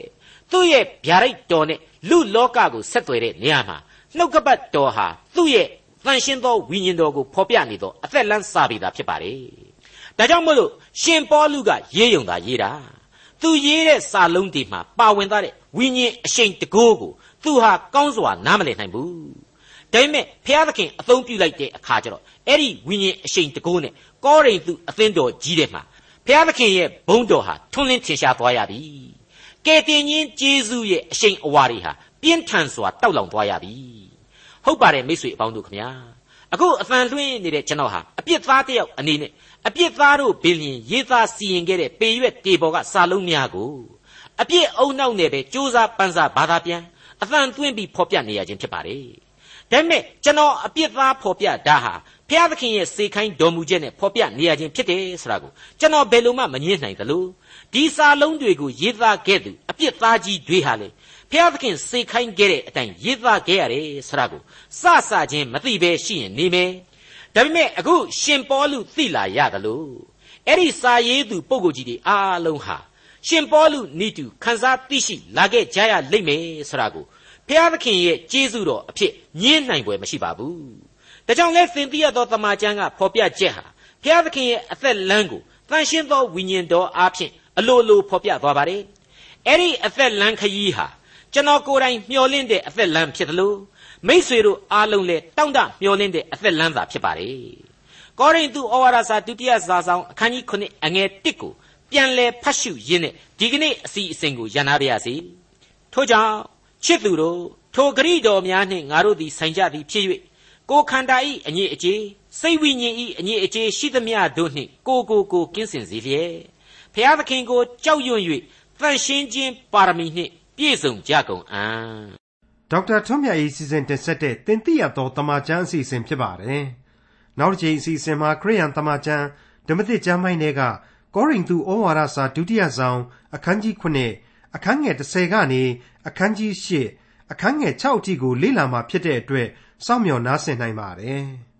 သူ့ရဲ့ဗျာဒိတ်တော်နဲ့လူလောကကိုဆက်သွယ်တဲ့နေရာမှာ နှုတ်ကပတ်တော်ဟာသူ့ရဲ့တန်ရှင်းသောဝိညာဉ်တော်ကိုဖော်ပြနေသောအသက်လန်းစာပေတာဖြစ်ပါတယ်။ဒါကြောင့်မို့လို့ရှင်ပေါလုကရေးယုံတာရေးတာသူရေးတဲ့စာလုံးတွေမှာပါဝင်သားတဲ့ဝိညာဉ်အရှိန်တကိုးကိုသူဟာကောင်းစွာနားမလည်နိုင်ဘူး။ဒါပေမဲ့ဖျားသခင်အသုံးပြုလိုက်တဲ့အခါကျတော့အဲ့ဒီဝိညာဉ်အရှိန်တကိုးနဲ့ကောရိန္သုအသင်းတော်ကြီးတဲ့မှာဖျားသခင်ရဲ့ဘုန်းတော်ဟာထွန်းလင်းထင်ရှားသွားရပြီ။ကဲတင်ချင်းဂျေဇုရဲ့အရှိန်အဝါတွေဟာပြင်းထန်စွာတောက်လောင်သွားရပြီ ဟုတ်ပါတယ်မိတ်ဆွေအပေါင်းတို့ခင်ဗျာအခုအဖန်လွှင်းနေတဲ့ကျွန်တော်ဟာအပြစ်သားတစ်ယောက်အနေနဲ့အပြစ်သားတို့ဘင်းလျင်ရေးသားစီရင်ခဲ့တဲ့ပေရွက်တေပေါ်ကစာလုံးများကိုအပြစ်အုံနောက်နဲ့ပဲစူးစားပန်းစားဘာသာပြန်အဖန်သွင်းပြီးဖော်ပြနေရခြင်းဖြစ်ပါတယ်ဒါပေမဲ့ကျွန်တော်အပြစ်သားဖော်ပြတာဟာဖျားသခင်ရဲ့စေခိုင်းတော်မူချက်နဲ့ဖော်ပြနေရခြင်းဖြစ်တယ်ဆိုတာကိုကျွန်တော်ဘယ်လိုမှမငြင်းနိုင်သလိုဒီစာလုံးတွေကိုရေးသားခဲ့သူအပြစ်သားကြီးတွေဟာလေ ဖျားသခင်စေခိုင်းခဲ့တဲ့အတိုင်းရေးသားခဲ့ရတယ်ဆိုတာကိုစစချင်းမသိဘဲရှိရင်နေမယ်ဒါပေမဲ့အခုရှင်ပေါလုသိလာရတယ်လို့အဲ့ဒီစာရေးသူပုဂ္ဂိုလ်ကြီးတွေအားလုံးဟာရှင်ပေါလုနိတူခန်းစားသိရှိလာခဲ့ကြရလိမ့်မယ်ဆိုတာကိုဖျားသခင်ရဲ့ကျေးဇူးတော်အဖြစ်ညင်းနိုင်ပွဲမရှိပါဘူးဒါကြောင့်လဲသင်သိရသောတမန်ကျမ်းကဖော်ပြချက်ဟာဖျားသခင်ရဲ့အသက်လမ်းကိုတန်ရှင်းသောဝိညာဉ်တော်အားဖြင့်အလိုလိုဖော်ပြသွားပါတယ်အဲ့ဒီအသက်လမ်းခရီးဟာ ကျွန်တော်ကိုယ်တိုင်မျှော်လင့်တဲ့အသက်လမ်းဖြစ်တယ်လို့မိษွေတို့အားလုံးလည်းတောင့်တမျှော်လင့်တဲ့အသက်လမ်းသာဖြစ်ပါတယ်ကောရိန္သုဩဝါဒစာဒုတိယစာဆောင်အခန်းကြီး9အငယ်1ကိုပြန်လည်ဖတ်ရှုရင်းနဲ့ဒီကနေ့အစီအစဉ်ကိုရန်နာပါရစေထို့ကြောင့်ချစ်သူတို့ထိုဂရိတော်များနှင့်ငါတို့သည်ဆိုင်ကြသည်ဖြစ်၍ကိုခန္ဓာဤအငြိအကျေးစိတ်ဝိညာဉ်ဤအငြိအကျေးရှိသမျှတို့နှင့်ကိုကိုကိုကင်းစင်စေလျက်ဖျားသခင်ကိုကြောက်ရွံ့၍တန်ရှင်းခြင်းပါရမီနှင့် ပြည့်စုံကြကုန်အံ့ဒေါက်တာထွန်းမြတ်၏စီစဉ်တင်ဆက်တဲ့တင်ပြရသောတမချန်းအစီအစဉ်ဖြစ်ပါတယ်။နောက်တစ်ချိန်အစီအစဉ်မှာခရိယန်တမချန်းဓမ္မသစ်ကျမ်းပိုင်းတွေကကောရိန္သုဩဝါဒစာဒုတိယဆောင်အခန်းကြီး9အခန်းငယ်30ကနေအခန်းကြီး8အခန်းငယ်6အထိကိုလေ့လာမှာဖြစ်တဲ့အတွက်စောင့်မျှော်နားဆင်နိုင်ပါတယ်။